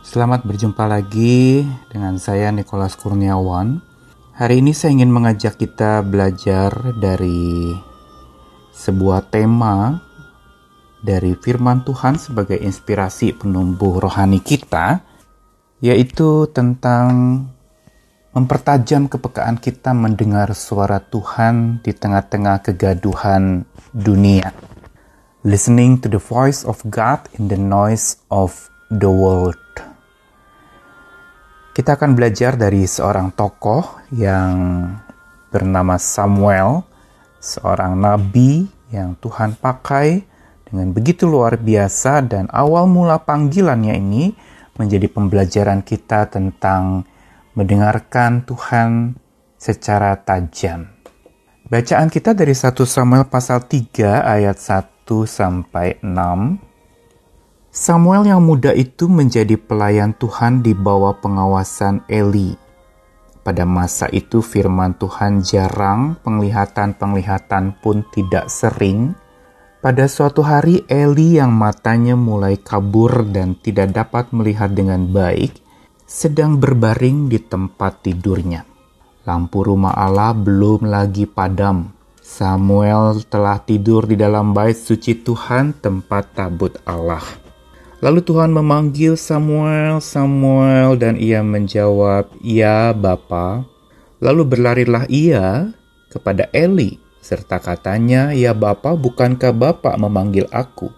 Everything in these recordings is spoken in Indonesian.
Selamat berjumpa lagi dengan saya Nikolas Kurniawan. Hari ini saya ingin mengajak kita belajar dari sebuah tema dari firman Tuhan sebagai inspirasi penumbuh rohani kita, yaitu tentang mempertajam kepekaan kita mendengar suara Tuhan di tengah-tengah kegaduhan dunia. Listening to the voice of God in the noise of the world. Kita akan belajar dari seorang tokoh yang bernama Samuel, seorang nabi yang Tuhan pakai dengan begitu luar biasa dan awal mula panggilannya ini menjadi pembelajaran kita tentang mendengarkan Tuhan secara tajam. Bacaan kita dari 1 Samuel pasal 3 ayat 1 sampai 6 Samuel yang muda itu menjadi pelayan Tuhan di bawah pengawasan Eli. Pada masa itu firman Tuhan jarang, penglihatan-penglihatan pun tidak sering. Pada suatu hari Eli yang matanya mulai kabur dan tidak dapat melihat dengan baik, sedang berbaring di tempat tidurnya. Lampu rumah Allah belum lagi padam. Samuel telah tidur di dalam bait suci Tuhan tempat tabut Allah. Lalu Tuhan memanggil Samuel, Samuel, dan ia menjawab, "Ya, Bapa." Lalu berlarilah ia kepada Eli, serta katanya, "Ya Bapa, bukankah Bapa memanggil aku?"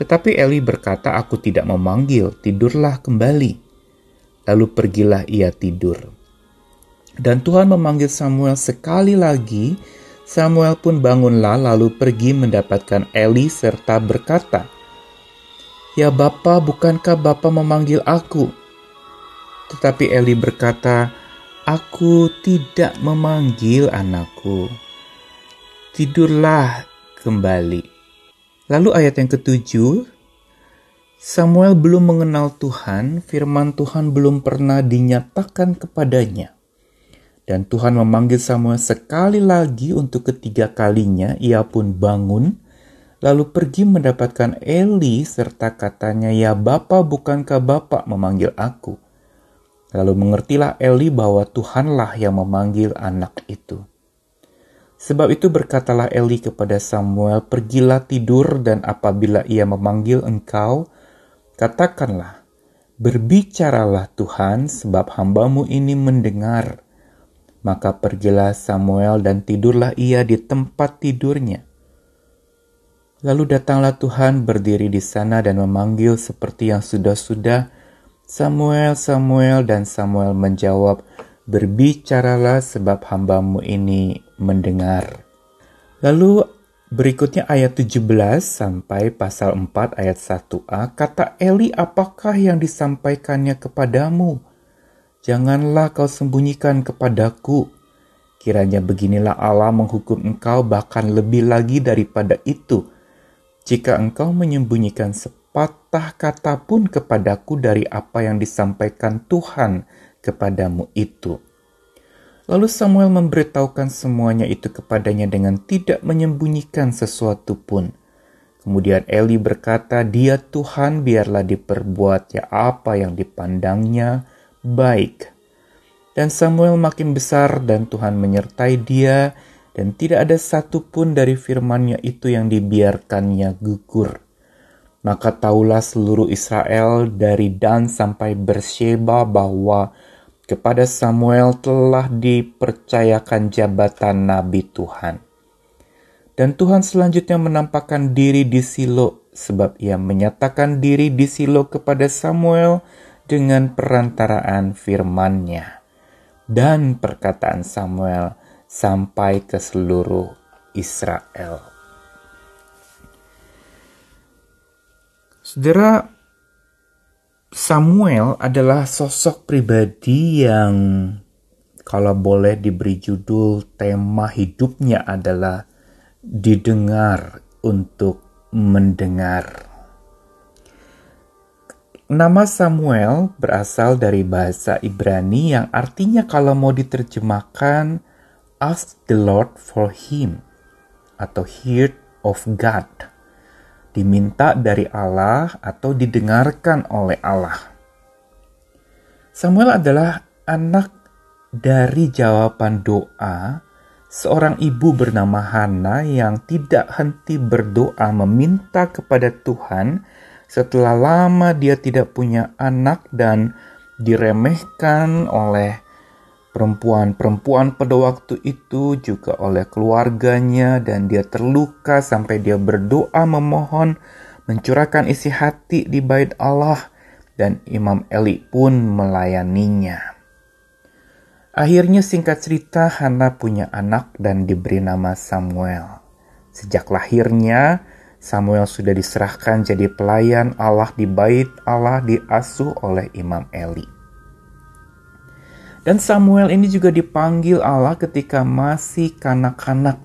Tetapi Eli berkata, "Aku tidak memanggil, tidurlah kembali." Lalu pergilah ia tidur. Dan Tuhan memanggil Samuel sekali lagi. Samuel pun bangunlah, lalu pergi mendapatkan Eli serta berkata, Ya Bapa, bukankah Bapa memanggil aku? Tetapi Eli berkata, Aku tidak memanggil anakku. Tidurlah kembali. Lalu ayat yang ketujuh, Samuel belum mengenal Tuhan, firman Tuhan belum pernah dinyatakan kepadanya. Dan Tuhan memanggil Samuel sekali lagi untuk ketiga kalinya, ia pun bangun, lalu pergi mendapatkan Eli serta katanya, "Ya Bapa, bukankah Bapa memanggil aku?" Lalu mengertilah Eli bahwa Tuhanlah yang memanggil anak itu. Sebab itu berkatalah Eli kepada Samuel, "Pergilah tidur dan apabila ia memanggil engkau, katakanlah, berbicaralah Tuhan sebab hambamu ini mendengar." Maka pergilah Samuel dan tidurlah ia di tempat tidurnya. Lalu datanglah Tuhan berdiri di sana dan memanggil seperti yang sudah-sudah, Samuel, Samuel, dan Samuel menjawab, Berbicaralah sebab hambamu ini mendengar. Lalu berikutnya ayat 17 sampai pasal 4 ayat 1a, kata Eli apakah yang disampaikannya kepadamu? Janganlah kau sembunyikan kepadaku. Kiranya beginilah Allah menghukum engkau bahkan lebih lagi daripada itu jika engkau menyembunyikan sepatah kata pun kepadaku dari apa yang disampaikan Tuhan kepadamu itu. Lalu Samuel memberitahukan semuanya itu kepadanya dengan tidak menyembunyikan sesuatu pun. Kemudian Eli berkata, "Dia Tuhan, biarlah diperbuat ya apa yang dipandangnya baik." Dan Samuel makin besar dan Tuhan menyertai dia dan tidak ada satupun dari firman-Nya itu yang dibiarkannya gugur. Maka taulah seluruh Israel dari Dan sampai Bersheba bahwa kepada Samuel telah dipercayakan jabatan Nabi Tuhan. Dan Tuhan selanjutnya menampakkan diri di Silo sebab ia menyatakan diri di Silo kepada Samuel dengan perantaraan firman-Nya. Dan perkataan Samuel, sampai ke seluruh Israel. Saudara, Samuel adalah sosok pribadi yang kalau boleh diberi judul tema hidupnya adalah didengar untuk mendengar. Nama Samuel berasal dari bahasa Ibrani yang artinya kalau mau diterjemahkan ask the Lord for him atau hear of God. Diminta dari Allah atau didengarkan oleh Allah. Samuel adalah anak dari jawaban doa seorang ibu bernama Hana yang tidak henti berdoa meminta kepada Tuhan setelah lama dia tidak punya anak dan diremehkan oleh perempuan-perempuan pada waktu itu juga oleh keluarganya dan dia terluka sampai dia berdoa memohon mencurahkan isi hati di bait Allah dan Imam Eli pun melayaninya. Akhirnya singkat cerita Hana punya anak dan diberi nama Samuel. Sejak lahirnya, Samuel sudah diserahkan jadi pelayan Allah di bait Allah diasuh oleh Imam Eli. Dan Samuel ini juga dipanggil Allah ketika masih kanak-kanak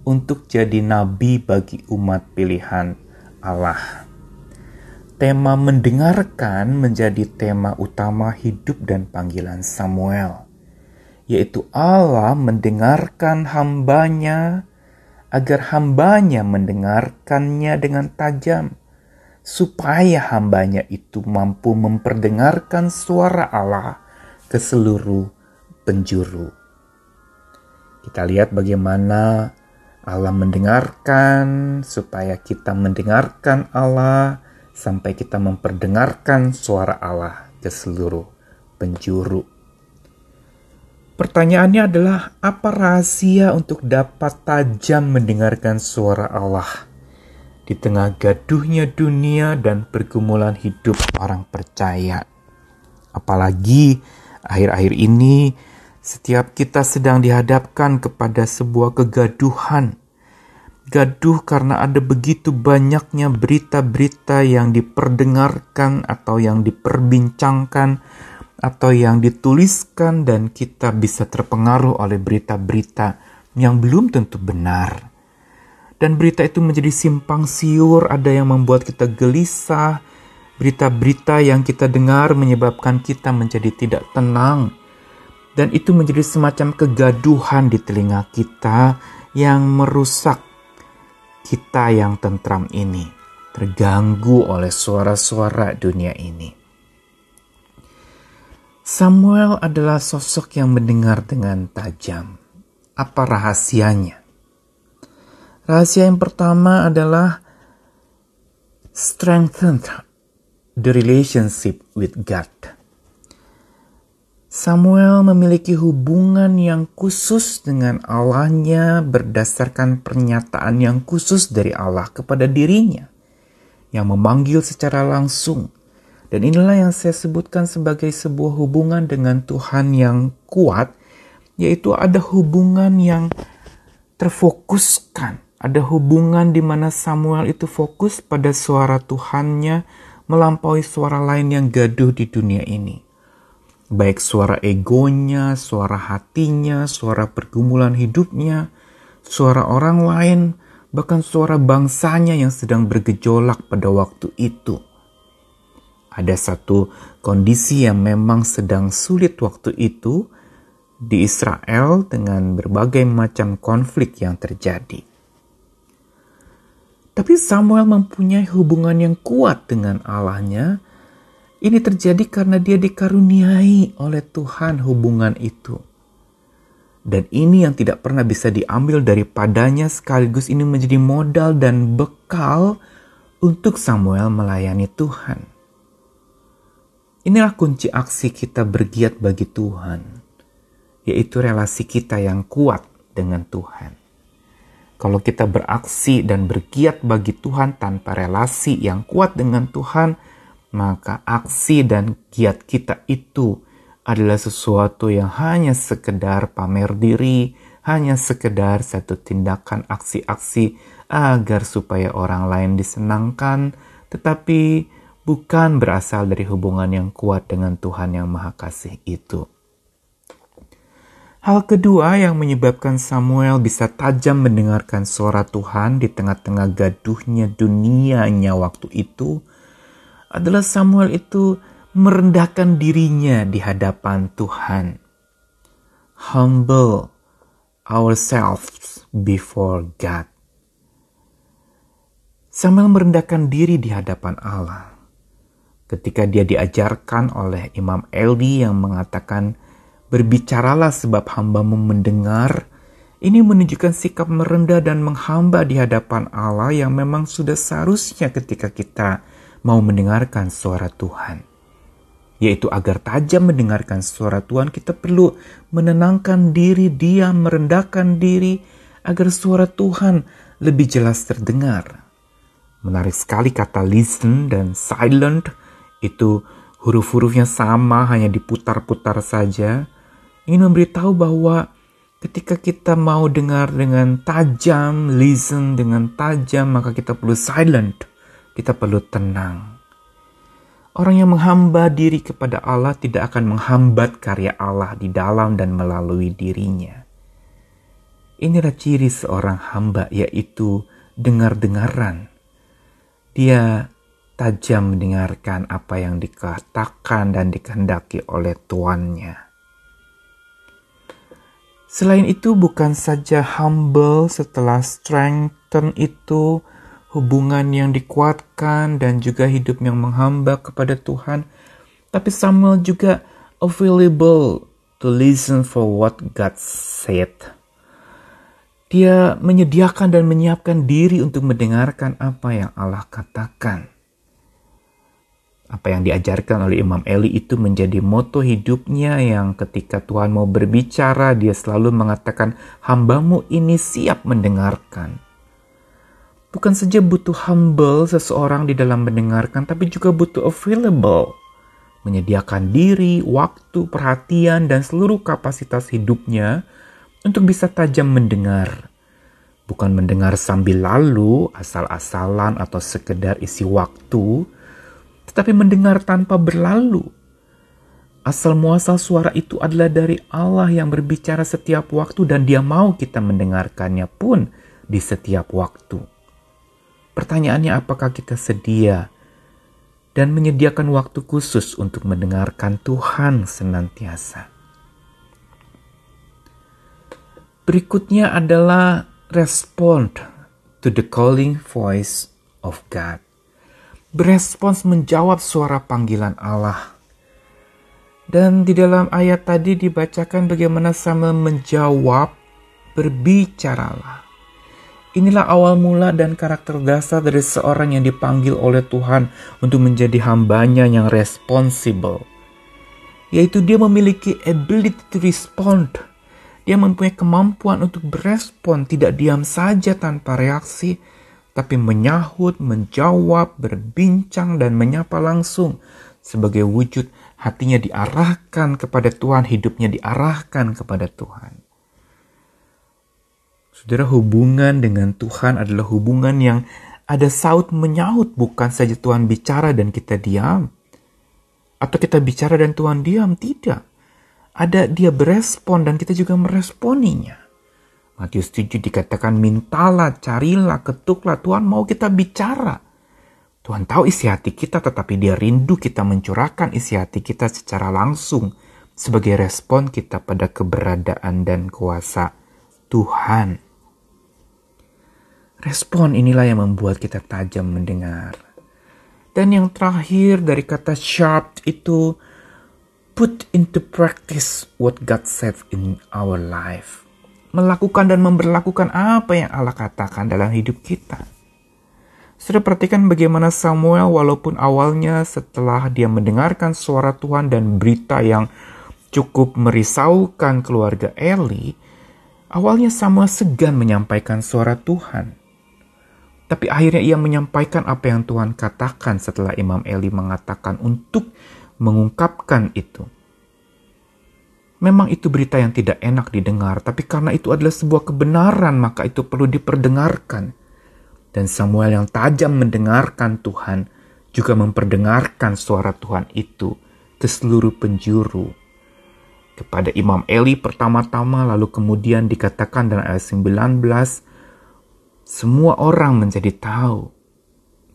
untuk jadi nabi bagi umat pilihan Allah. Tema mendengarkan menjadi tema utama hidup dan panggilan Samuel, yaitu Allah mendengarkan hambanya agar hambanya mendengarkannya dengan tajam, supaya hambanya itu mampu memperdengarkan suara Allah ke seluruh penjuru. Kita lihat bagaimana Allah mendengarkan, supaya kita mendengarkan Allah, sampai kita memperdengarkan suara Allah ke seluruh penjuru. Pertanyaannya adalah, apa rahasia untuk dapat tajam mendengarkan suara Allah di tengah gaduhnya dunia dan pergumulan hidup orang percaya? Apalagi Akhir-akhir ini, setiap kita sedang dihadapkan kepada sebuah kegaduhan. Gaduh karena ada begitu banyaknya berita-berita yang diperdengarkan atau yang diperbincangkan atau yang dituliskan dan kita bisa terpengaruh oleh berita-berita yang belum tentu benar. Dan berita itu menjadi simpang siur, ada yang membuat kita gelisah, Berita-berita yang kita dengar menyebabkan kita menjadi tidak tenang, dan itu menjadi semacam kegaduhan di telinga kita yang merusak kita yang tentram ini, terganggu oleh suara-suara dunia ini. Samuel adalah sosok yang mendengar dengan tajam. Apa rahasianya? Rahasia yang pertama adalah strengthened the relationship with God. Samuel memiliki hubungan yang khusus dengan Allahnya berdasarkan pernyataan yang khusus dari Allah kepada dirinya yang memanggil secara langsung. Dan inilah yang saya sebutkan sebagai sebuah hubungan dengan Tuhan yang kuat, yaitu ada hubungan yang terfokuskan. Ada hubungan di mana Samuel itu fokus pada suara Tuhannya, melampaui suara lain yang gaduh di dunia ini. Baik suara egonya, suara hatinya, suara pergumulan hidupnya, suara orang lain, bahkan suara bangsanya yang sedang bergejolak pada waktu itu. Ada satu kondisi yang memang sedang sulit waktu itu di Israel dengan berbagai macam konflik yang terjadi. Tapi Samuel mempunyai hubungan yang kuat dengan Allahnya. Ini terjadi karena dia dikaruniai oleh Tuhan hubungan itu. Dan ini yang tidak pernah bisa diambil daripadanya sekaligus ini menjadi modal dan bekal untuk Samuel melayani Tuhan. Inilah kunci aksi kita bergiat bagi Tuhan, yaitu relasi kita yang kuat dengan Tuhan. Kalau kita beraksi dan bergiat bagi Tuhan tanpa relasi yang kuat dengan Tuhan, maka aksi dan giat kita itu adalah sesuatu yang hanya sekedar pamer diri, hanya sekedar satu tindakan aksi-aksi agar supaya orang lain disenangkan, tetapi bukan berasal dari hubungan yang kuat dengan Tuhan yang Maha Kasih itu. Hal kedua yang menyebabkan Samuel bisa tajam mendengarkan suara Tuhan di tengah-tengah gaduhnya dunianya waktu itu adalah Samuel itu merendahkan dirinya di hadapan Tuhan. Humble ourselves before God. Samuel merendahkan diri di hadapan Allah. ketika dia diajarkan oleh Imam Eli yang mengatakan, Berbicaralah sebab hambamu mendengar, ini menunjukkan sikap merendah dan menghamba di hadapan Allah yang memang sudah seharusnya ketika kita mau mendengarkan suara Tuhan. Yaitu agar tajam mendengarkan suara Tuhan kita perlu menenangkan diri, diam, merendahkan diri agar suara Tuhan lebih jelas terdengar. Menarik sekali kata listen dan silent itu huruf-hurufnya sama hanya diputar-putar saja. Ingin memberitahu bahwa ketika kita mau dengar dengan tajam, listen dengan tajam, maka kita perlu silent. Kita perlu tenang. Orang yang menghamba diri kepada Allah tidak akan menghambat karya Allah di dalam dan melalui dirinya. Inilah ciri seorang hamba, yaitu dengar-dengaran dia tajam mendengarkan apa yang dikatakan dan dikehendaki oleh tuannya. Selain itu bukan saja humble setelah strengthen itu hubungan yang dikuatkan dan juga hidup yang menghamba kepada Tuhan, tapi Samuel juga available to listen for what God said dia menyediakan dan menyiapkan diri untuk mendengarkan apa yang Allah katakan. Apa yang diajarkan oleh Imam Eli itu menjadi moto hidupnya yang ketika Tuhan mau berbicara dia selalu mengatakan hambamu ini siap mendengarkan. Bukan saja butuh humble seseorang di dalam mendengarkan tapi juga butuh available. Menyediakan diri, waktu, perhatian, dan seluruh kapasitas hidupnya untuk bisa tajam mendengar. Bukan mendengar sambil lalu, asal-asalan atau sekedar isi waktu, tetapi mendengar tanpa berlalu. Asal muasal suara itu adalah dari Allah yang berbicara setiap waktu dan dia mau kita mendengarkannya pun di setiap waktu. Pertanyaannya apakah kita sedia dan menyediakan waktu khusus untuk mendengarkan Tuhan senantiasa? Berikutnya adalah respond to the calling voice of God. Berespons menjawab suara panggilan Allah. Dan di dalam ayat tadi dibacakan bagaimana Samuel menjawab, berbicaralah. Inilah awal mula dan karakter dasar dari seorang yang dipanggil oleh Tuhan untuk menjadi hambanya yang responsible. Yaitu dia memiliki ability to respond dia mempunyai kemampuan untuk berespon, tidak diam saja tanpa reaksi, tapi menyahut, menjawab, berbincang, dan menyapa langsung. Sebagai wujud hatinya diarahkan kepada Tuhan, hidupnya diarahkan kepada Tuhan. Saudara, hubungan dengan Tuhan adalah hubungan yang ada saut menyahut, bukan saja Tuhan bicara dan kita diam, atau kita bicara dan Tuhan diam, tidak. Ada dia berespon dan kita juga meresponinya. Matius 7 dikatakan mintalah, carilah, ketuklah. Tuhan mau kita bicara. Tuhan tahu isi hati kita tetapi dia rindu kita mencurahkan isi hati kita secara langsung sebagai respon kita pada keberadaan dan kuasa Tuhan. Respon inilah yang membuat kita tajam mendengar. Dan yang terakhir dari kata sharp itu put into practice what God said in our life. Melakukan dan memperlakukan apa yang Allah katakan dalam hidup kita. Sudah perhatikan bagaimana Samuel walaupun awalnya setelah dia mendengarkan suara Tuhan dan berita yang cukup merisaukan keluarga Eli, awalnya Samuel segan menyampaikan suara Tuhan. Tapi akhirnya ia menyampaikan apa yang Tuhan katakan setelah Imam Eli mengatakan untuk mengungkapkan itu. Memang itu berita yang tidak enak didengar, tapi karena itu adalah sebuah kebenaran, maka itu perlu diperdengarkan. Dan Samuel yang tajam mendengarkan Tuhan juga memperdengarkan suara Tuhan itu ke seluruh penjuru. Kepada Imam Eli pertama-tama lalu kemudian dikatakan dalam ayat 19, semua orang menjadi tahu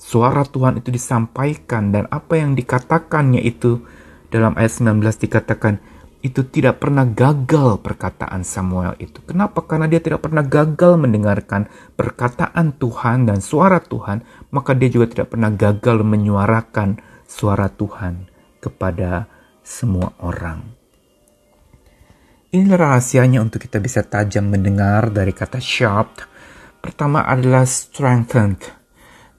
suara Tuhan itu disampaikan dan apa yang dikatakannya itu dalam ayat 19 dikatakan itu tidak pernah gagal perkataan Samuel itu. Kenapa? Karena dia tidak pernah gagal mendengarkan perkataan Tuhan dan suara Tuhan, maka dia juga tidak pernah gagal menyuarakan suara Tuhan kepada semua orang. Inilah rahasianya untuk kita bisa tajam mendengar dari kata sharp. Pertama adalah strengthened.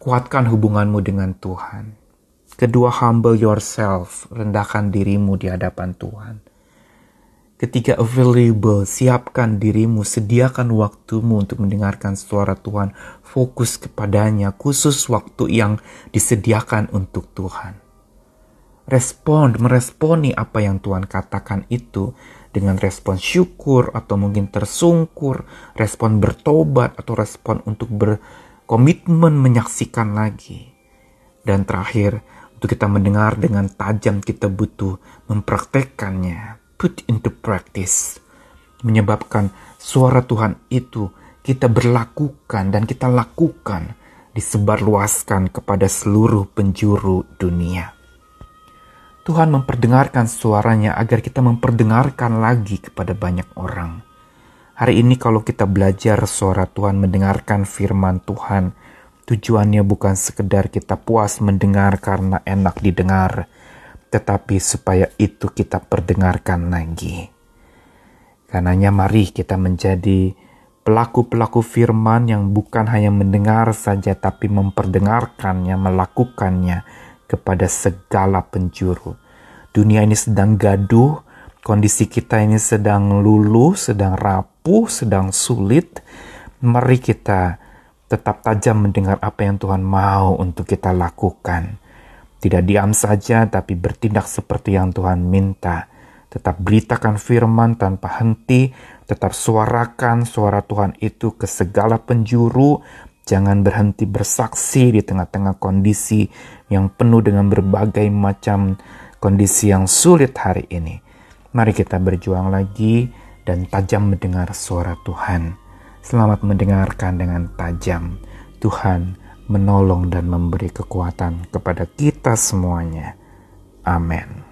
Kuatkan hubunganmu dengan Tuhan. Kedua, humble yourself. Rendahkan dirimu di hadapan Tuhan. Ketiga, available. Siapkan dirimu. Sediakan waktumu untuk mendengarkan suara Tuhan. Fokus kepadanya. Khusus waktu yang disediakan untuk Tuhan respon, meresponi apa yang Tuhan katakan itu dengan respon syukur atau mungkin tersungkur, respon bertobat atau respon untuk berkomitmen menyaksikan lagi. Dan terakhir, untuk kita mendengar dengan tajam kita butuh mempraktekkannya, put into practice. Menyebabkan suara Tuhan itu kita berlakukan dan kita lakukan disebarluaskan kepada seluruh penjuru dunia. Tuhan memperdengarkan suaranya agar kita memperdengarkan lagi kepada banyak orang. Hari ini kalau kita belajar suara Tuhan, mendengarkan firman Tuhan, tujuannya bukan sekedar kita puas mendengar karena enak didengar, tetapi supaya itu kita perdengarkan lagi. Karenanya mari kita menjadi pelaku-pelaku firman yang bukan hanya mendengar saja tapi memperdengarkannya, melakukannya, kepada segala penjuru. Dunia ini sedang gaduh, kondisi kita ini sedang luluh, sedang rapuh, sedang sulit. Mari kita tetap tajam mendengar apa yang Tuhan mau untuk kita lakukan. Tidak diam saja, tapi bertindak seperti yang Tuhan minta. Tetap beritakan firman tanpa henti, tetap suarakan suara Tuhan itu ke segala penjuru, Jangan berhenti bersaksi di tengah-tengah kondisi yang penuh dengan berbagai macam kondisi yang sulit hari ini. Mari kita berjuang lagi dan tajam mendengar suara Tuhan. Selamat mendengarkan dengan tajam. Tuhan menolong dan memberi kekuatan kepada kita semuanya. Amin.